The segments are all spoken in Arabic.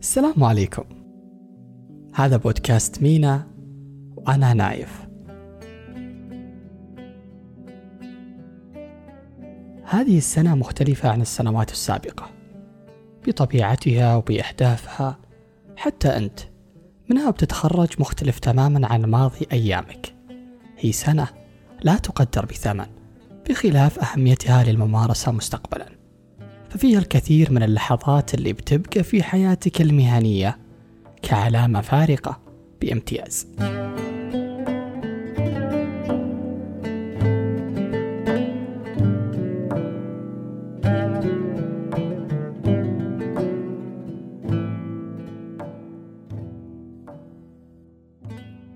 السلام عليكم. هذا بودكاست مينا وأنا نايف. هذه السنة مختلفة عن السنوات السابقة بطبيعتها وبأهدافها حتى أنت منها بتتخرج مختلف تماما عن ماضي أيامك. هي سنة لا تقدر بثمن بخلاف أهميتها للممارسة مستقبلا. ففيها الكثير من اللحظات اللي بتبقى في حياتك المهنية كعلامة فارقة بامتياز.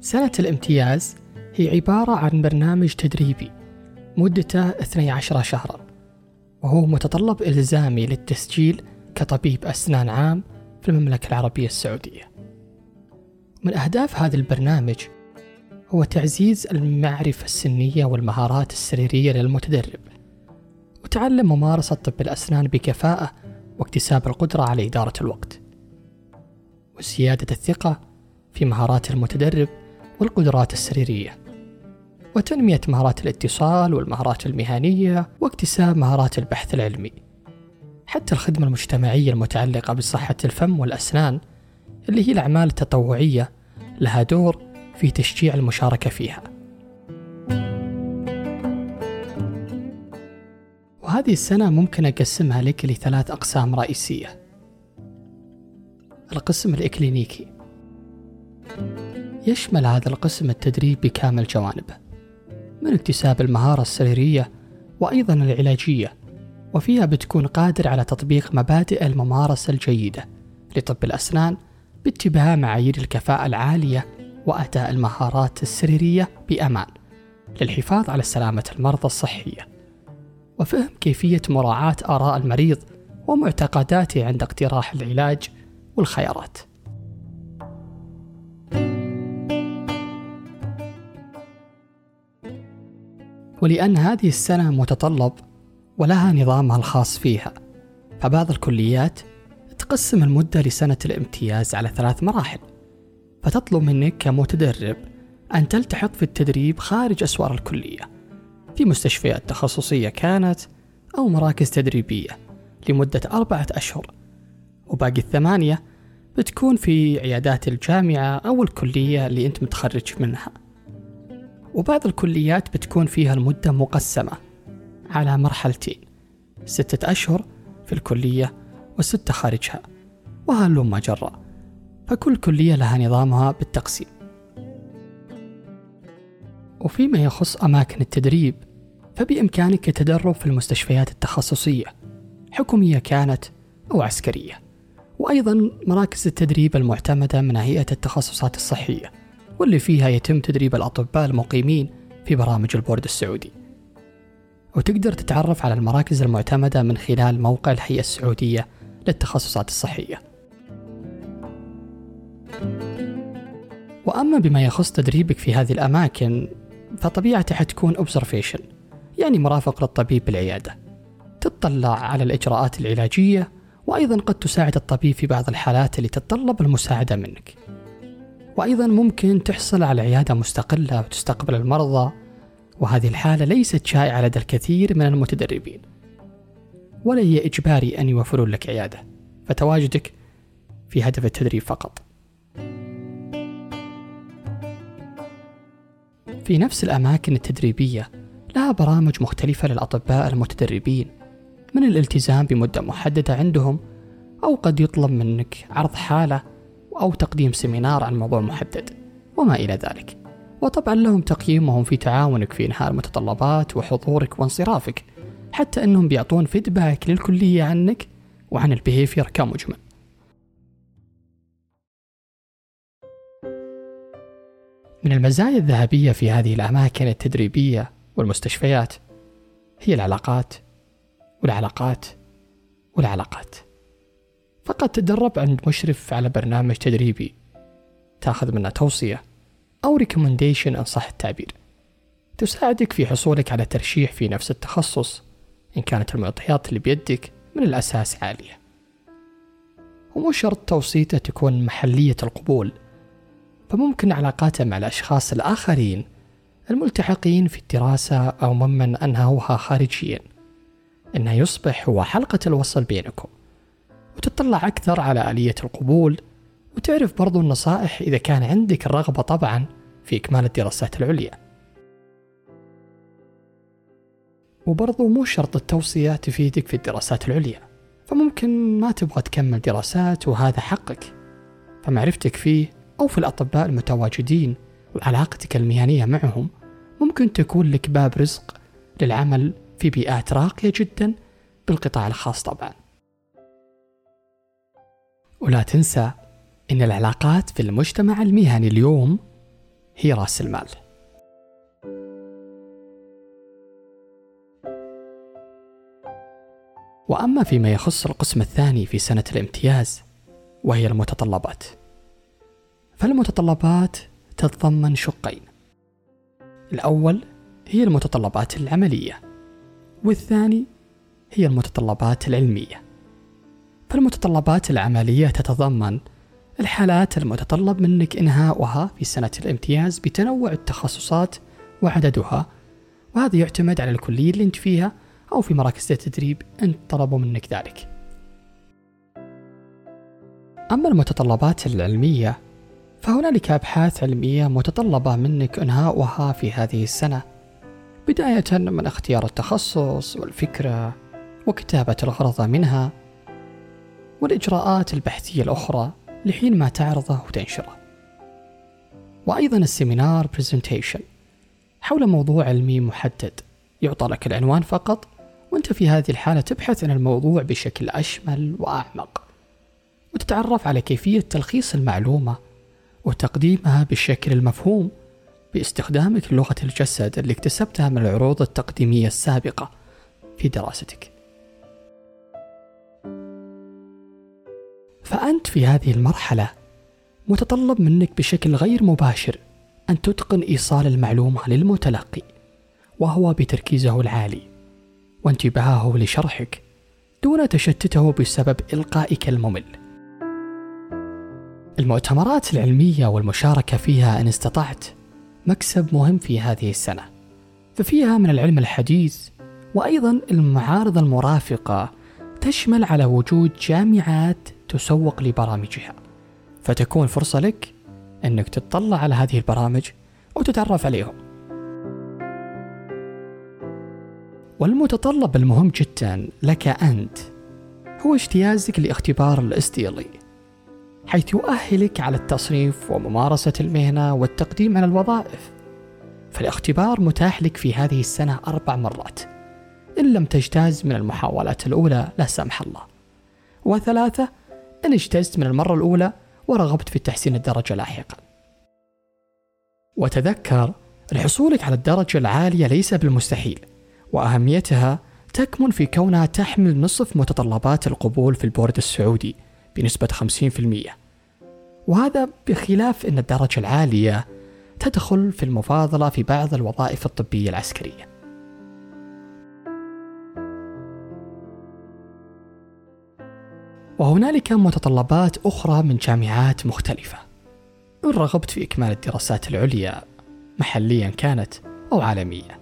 سنة الامتياز هي عبارة عن برنامج تدريبي مدته 12 شهرا. وهو متطلب إلزامي للتسجيل كطبيب أسنان عام في المملكة العربية السعودية. من أهداف هذا البرنامج هو تعزيز المعرفة السنية والمهارات السريرية للمتدرب وتعلم ممارسة طب الأسنان بكفاءة واكتساب القدرة على إدارة الوقت وزيادة الثقة في مهارات المتدرب والقدرات السريرية. وتنمية مهارات الاتصال والمهارات المهنية واكتساب مهارات البحث العلمي. حتى الخدمة المجتمعية المتعلقة بصحة الفم والأسنان اللي هي الأعمال التطوعية لها دور في تشجيع المشاركة فيها. وهذه السنة ممكن أقسمها لك لثلاث أقسام رئيسية. القسم الإكلينيكي. يشمل هذا القسم التدريب بكامل جوانبه. من اكتساب المهارة السريرية وأيضا العلاجية وفيها بتكون قادر على تطبيق مبادئ الممارسة الجيدة لطب الأسنان باتباع معايير الكفاءة العالية وأداء المهارات السريرية بأمان للحفاظ على سلامة المرضى الصحية. وفهم كيفية مراعاة آراء المريض ومعتقداته عند اقتراح العلاج والخيارات. ولأن هذه السنة متطلب ولها نظامها الخاص فيها. فبعض الكليات تقسم المدة لسنة الامتياز على ثلاث مراحل. فتطلب منك كمتدرب أن تلتحق في التدريب خارج أسوار الكلية في مستشفيات تخصصية كانت أو مراكز تدريبية لمدة أربعة أشهر. وباقي الثمانية بتكون في عيادات الجامعة أو الكلية اللي أنت متخرج منها. وبعض الكليات بتكون فيها المدة مقسمة على مرحلتين ستة أشهر في الكلية وستة خارجها وهلم جرا فكل كلية لها نظامها بالتقسيم. وفيما يخص أماكن التدريب فبإمكانك التدرب في المستشفيات التخصصية حكومية كانت أو عسكرية وأيضا مراكز التدريب المعتمدة من هيئة التخصصات الصحية. واللي فيها يتم تدريب الأطباء المقيمين في برامج البورد السعودي. وتقدر تتعرف على المراكز المعتمدة من خلال موقع الهيئة السعودية للتخصصات الصحية. وأما بما يخص تدريبك في هذه الأماكن فطبيعته حتكون observation يعني مرافق للطبيب بالعيادة. تطلع على الإجراءات العلاجية وأيضا قد تساعد الطبيب في بعض الحالات اللي تتطلب المساعدة منك. وأيضا ممكن تحصل على عيادة مستقلة وتستقبل المرضى وهذه الحالة ليست شائعة لدى الكثير من المتدربين. ولا هي إجباري أن يوفرون لك عيادة فتواجدك في هدف التدريب فقط. في نفس الأماكن التدريبية لها برامج مختلفة للأطباء المتدربين من الالتزام بمدة محددة عندهم أو قد يطلب منك عرض حالة أو تقديم سيمينار عن موضوع محدد وما إلى ذلك. وطبعا لهم تقييمهم في تعاونك في إنهاء المتطلبات وحضورك وانصرافك حتى أنهم بيعطون feedback للكلية عنك وعن ال behavior كمجمل. من المزايا الذهبية في هذه الأماكن التدريبية والمستشفيات هي العلاقات والعلاقات والعلاقات. فقد تدرب عند مشرف على برنامج تدريبي. تأخذ منه توصية أو recommendation إن صح التعبير. تساعدك في حصولك على ترشيح في نفس التخصص إن كانت المعطيات اللي بيدك من الأساس عالية. ومو شرط توصيته تكون محلية القبول. فممكن علاقاته مع الأشخاص الآخرين الملتحقين في الدراسة أو ممن أنهوها خارجيا. إنه يصبح هو حلقة الوصل بينكم. وتطلع أكثر على آلية القبول وتعرف برضو النصائح إذا كان عندك الرغبة طبعا في إكمال الدراسات العليا. وبرضو مو شرط التوصية تفيدك في الدراسات العليا فممكن ما تبغى تكمل دراسات وهذا حقك. فمعرفتك فيه أو في الأطباء المتواجدين وعلاقتك المهنية معهم ممكن تكون لك باب رزق للعمل في بيئات راقية جدا بالقطاع الخاص طبعا. ولا تنسى أن العلاقات في المجتمع المهني اليوم هي رأس المال. وأما فيما يخص القسم الثاني في سنة الامتياز وهي المتطلبات. فالمتطلبات تتضمن شقين. الأول هي المتطلبات العملية والثاني هي المتطلبات العلمية. فالمتطلبات العملية تتضمن الحالات المتطلب منك إنهاؤها في سنة الامتياز بتنوع التخصصات وعددها وهذا يعتمد على الكلية اللي أنت فيها أو في مراكز التدريب أنت طلبوا منك ذلك. أما المتطلبات العلمية فهنالك أبحاث علمية متطلبة منك إنهاؤها في هذه السنة بداية من اختيار التخصص والفكرة وكتابة الغرض منها. والإجراءات البحثية الأخرى لحين ما تعرضه وتنشره. وأيضا ال seminar presentation حول موضوع علمي محدد. يعطى لك العنوان فقط وأنت في هذه الحالة تبحث عن الموضوع بشكل أشمل وأعمق. وتتعرف على كيفية تلخيص المعلومة وتقديمها بالشكل المفهوم باستخدامك لغة الجسد اللي اكتسبتها من العروض التقديمية السابقة في دراستك. فأنت في هذه المرحلة متطلب منك بشكل غير مباشر أن تتقن إيصال المعلومة للمتلقي وهو بتركيزه العالي وانتباهه لشرحك دون تشتته بسبب إلقائك الممل. المؤتمرات العلمية والمشاركة فيها إن استطعت مكسب مهم في هذه السنة ففيها من العلم الحديث وأيضا المعارض المرافقة تشمل على وجود جامعات تسوق لبرامجها. فتكون فرصة لك أنك تطلع على هذه البرامج وتتعرف عليهم. والمتطلب المهم جدا لك أنت هو اجتيازك لاختبار الاس حيث يؤهلك على التصنيف وممارسة المهنة والتقديم على الوظائف. فالاختبار متاح لك في هذه السنة أربع مرات إن لم تجتاز من المحاولات الأولى لا سمح الله. وثلاثة إن اجتزت من المرة الأولى ورغبت في تحسين الدرجة لاحقا. وتذكر لحصولك على الدرجة العالية ليس بالمستحيل وأهميتها تكمن في كونها تحمل نصف متطلبات القبول في البورد السعودي بنسبة 50% وهذا بخلاف أن الدرجة العالية تدخل في المفاضلة في بعض الوظائف الطبية العسكرية. وهنالك متطلبات أخرى من جامعات مختلفة. إن رغبت في إكمال الدراسات العليا محليا كانت أو عالمية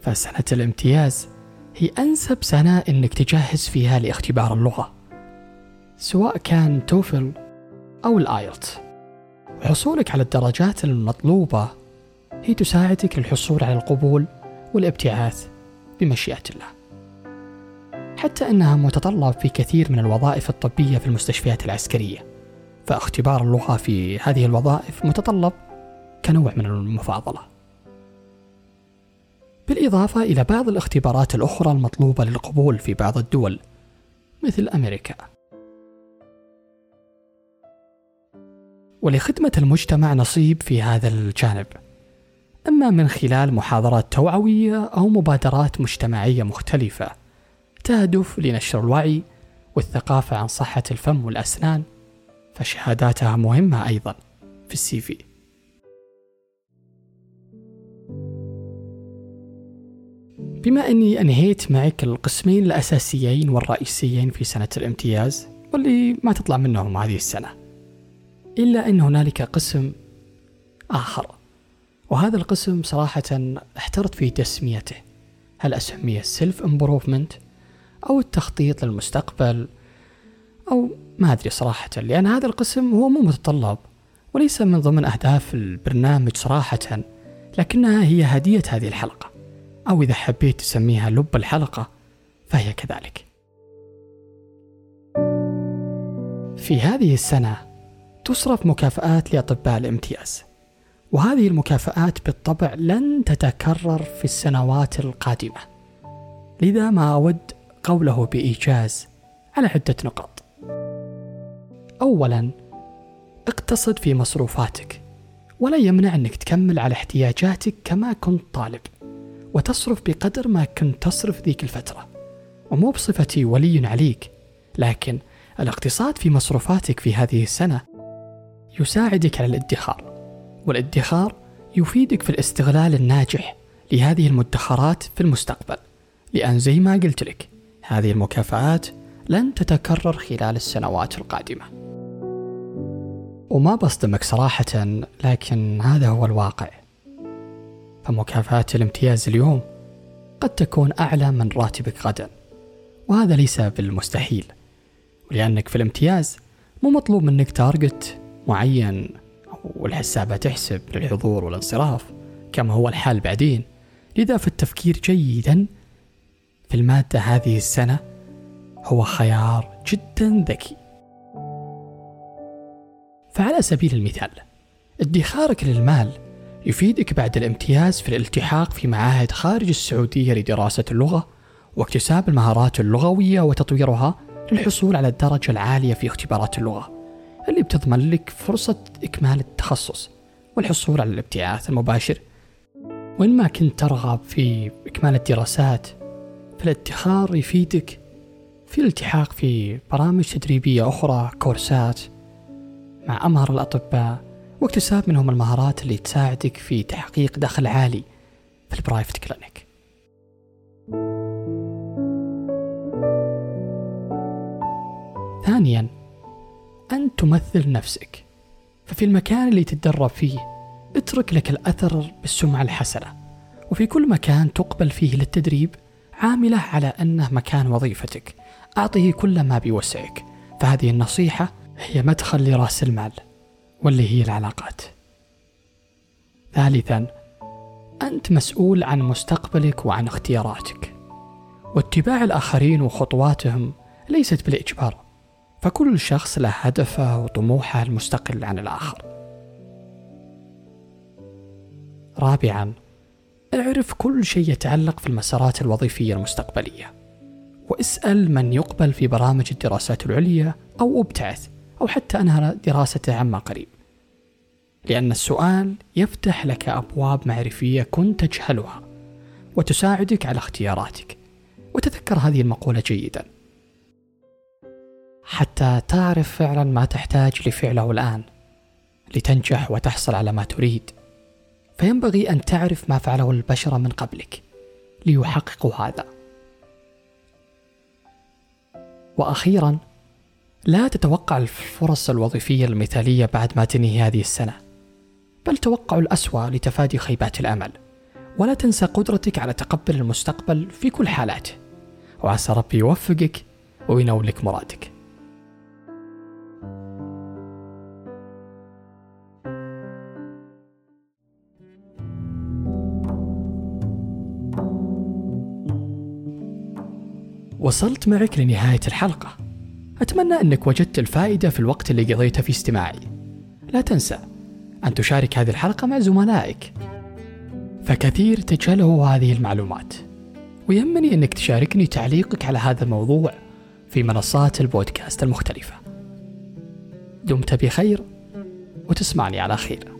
فسنة الامتياز هي أنسب سنة إنك تجهز فيها لاختبار اللغة سواء كان توفل أو الآيلت وحصولك على الدرجات المطلوبة هي تساعدك للحصول على القبول والابتعاث بمشيئة الله. حتى أنها متطلب في كثير من الوظائف الطبية في المستشفيات العسكرية. فاختبار اللغة في هذه الوظائف متطلب كنوع من المفاضلة. بالإضافة إلى بعض الاختبارات الأخرى المطلوبة للقبول في بعض الدول مثل أمريكا. ولخدمة المجتمع نصيب في هذا الجانب. إما من خلال محاضرات توعوية أو مبادرات مجتمعية مختلفة تهدف لنشر الوعي والثقافة عن صحة الفم والأسنان فشهاداتها مهمة أيضا في السي في. بما أني أنهيت معك القسمين الأساسيين والرئيسيين في سنة الامتياز واللي ما تطلع منهم هذه السنة إلا أن هنالك قسم آخر وهذا القسم صراحة احترت في تسميته. هل أسميه self improvement أو التخطيط للمستقبل أو ما أدري صراحة لأن هذا القسم هو مو متطلب وليس من ضمن أهداف البرنامج صراحة لكنها هي هدية هذه الحلقة أو إذا حبيت تسميها لب الحلقة فهي كذلك. في هذه السنة تصرف مكافآت لأطباء الامتياز وهذه المكافآت بالطبع لن تتكرر في السنوات القادمة. لذا ما أود قوله بإيجاز على عدة نقاط. أولا اقتصد في مصروفاتك ولا يمنع أنك تكمل على احتياجاتك كما كنت طالب وتصرف بقدر ما كنت تصرف ذيك الفترة. ومو بصفتي ولي عليك لكن الاقتصاد في مصروفاتك في هذه السنة يساعدك على الادخار والادخار يفيدك في الاستغلال الناجح لهذه المدخرات في المستقبل. لأن زي ما قلت لك هذه المكافآت لن تتكرر خلال السنوات القادمة. وما بصدمك صراحة لكن هذا هو الواقع. فمكافأة الامتياز اليوم قد تكون أعلى من راتبك غدا وهذا ليس بالمستحيل. ولأنك في الامتياز مو مطلوب منك تارجت معين والحسابة تحسب للحضور والانصراف كما هو الحال بعدين. لذا في التفكير جيدا في المادة هذه السنة هو خيار جدا ذكي. فعلى سبيل المثال ادخارك للمال يفيدك بعد الامتياز في الالتحاق في معاهد خارج السعودية لدراسة اللغة واكتساب المهارات اللغوية وتطويرها للحصول على الدرجة العالية في اختبارات اللغة اللي بتضمن لك فرصة إكمال التخصص والحصول على الابتعاث المباشر. وإن ما كنت ترغب في إكمال الدراسات فالادخار يفيدك في الالتحاق في برامج تدريبية أخرى كورسات مع أمهر الأطباء واكتساب منهم المهارات اللي تساعدك في تحقيق دخل عالي في البرايفت كلينيك. ثانيا أن تمثل نفسك. ففي المكان اللي تتدرب فيه اترك لك الأثر بالسمعة الحسنة. وفي كل مكان تقبل فيه للتدريب عاملة على أنه مكان وظيفتك. أعطه كل ما بوسعك. فهذه النصيحة هي مدخل لرأس المال واللي هي العلاقات. ثالثا أنت مسؤول عن مستقبلك وعن اختياراتك. واتباع الآخرين وخطواتهم ليست بالإجبار. فكل شخص له هدفه وطموحه المستقل عن الآخر. رابعا أعرف كل شيء يتعلق في المسارات الوظيفية المستقبلية. وأسأل من يقبل في برامج الدراسات العليا أو ابتعث أو حتى أنهى دراسته عما قريب. لأن السؤال يفتح لك أبواب معرفية كنت تجهلها وتساعدك على اختياراتك. وتذكر هذه المقولة جيدا. حتى تعرف فعلا ما تحتاج لفعله الآن لتنجح وتحصل على ما تريد. فينبغي أن تعرف ما فعله البشر من قبلك ليحققوا هذا. وأخيرا لا تتوقع الفرص الوظيفية المثالية بعد ما تنهي هذه السنة بل توقع الأسوأ لتفادي خيبات الأمل. ولا تنسى قدرتك على تقبل المستقبل في كل حالاته وعسى ربي يوفقك وينولك مرادك. وصلت معك لنهاية الحلقة. أتمنى أنك وجدت الفائدة في الوقت اللي قضيته في استماعي. لا تنسى أن تشارك هذه الحلقة مع زملائك. فكثير تجهله هذه المعلومات. ويهمني أنك تشاركني تعليقك على هذا الموضوع في منصات البودكاست المختلفة. دمت بخير وتسمعني على خير.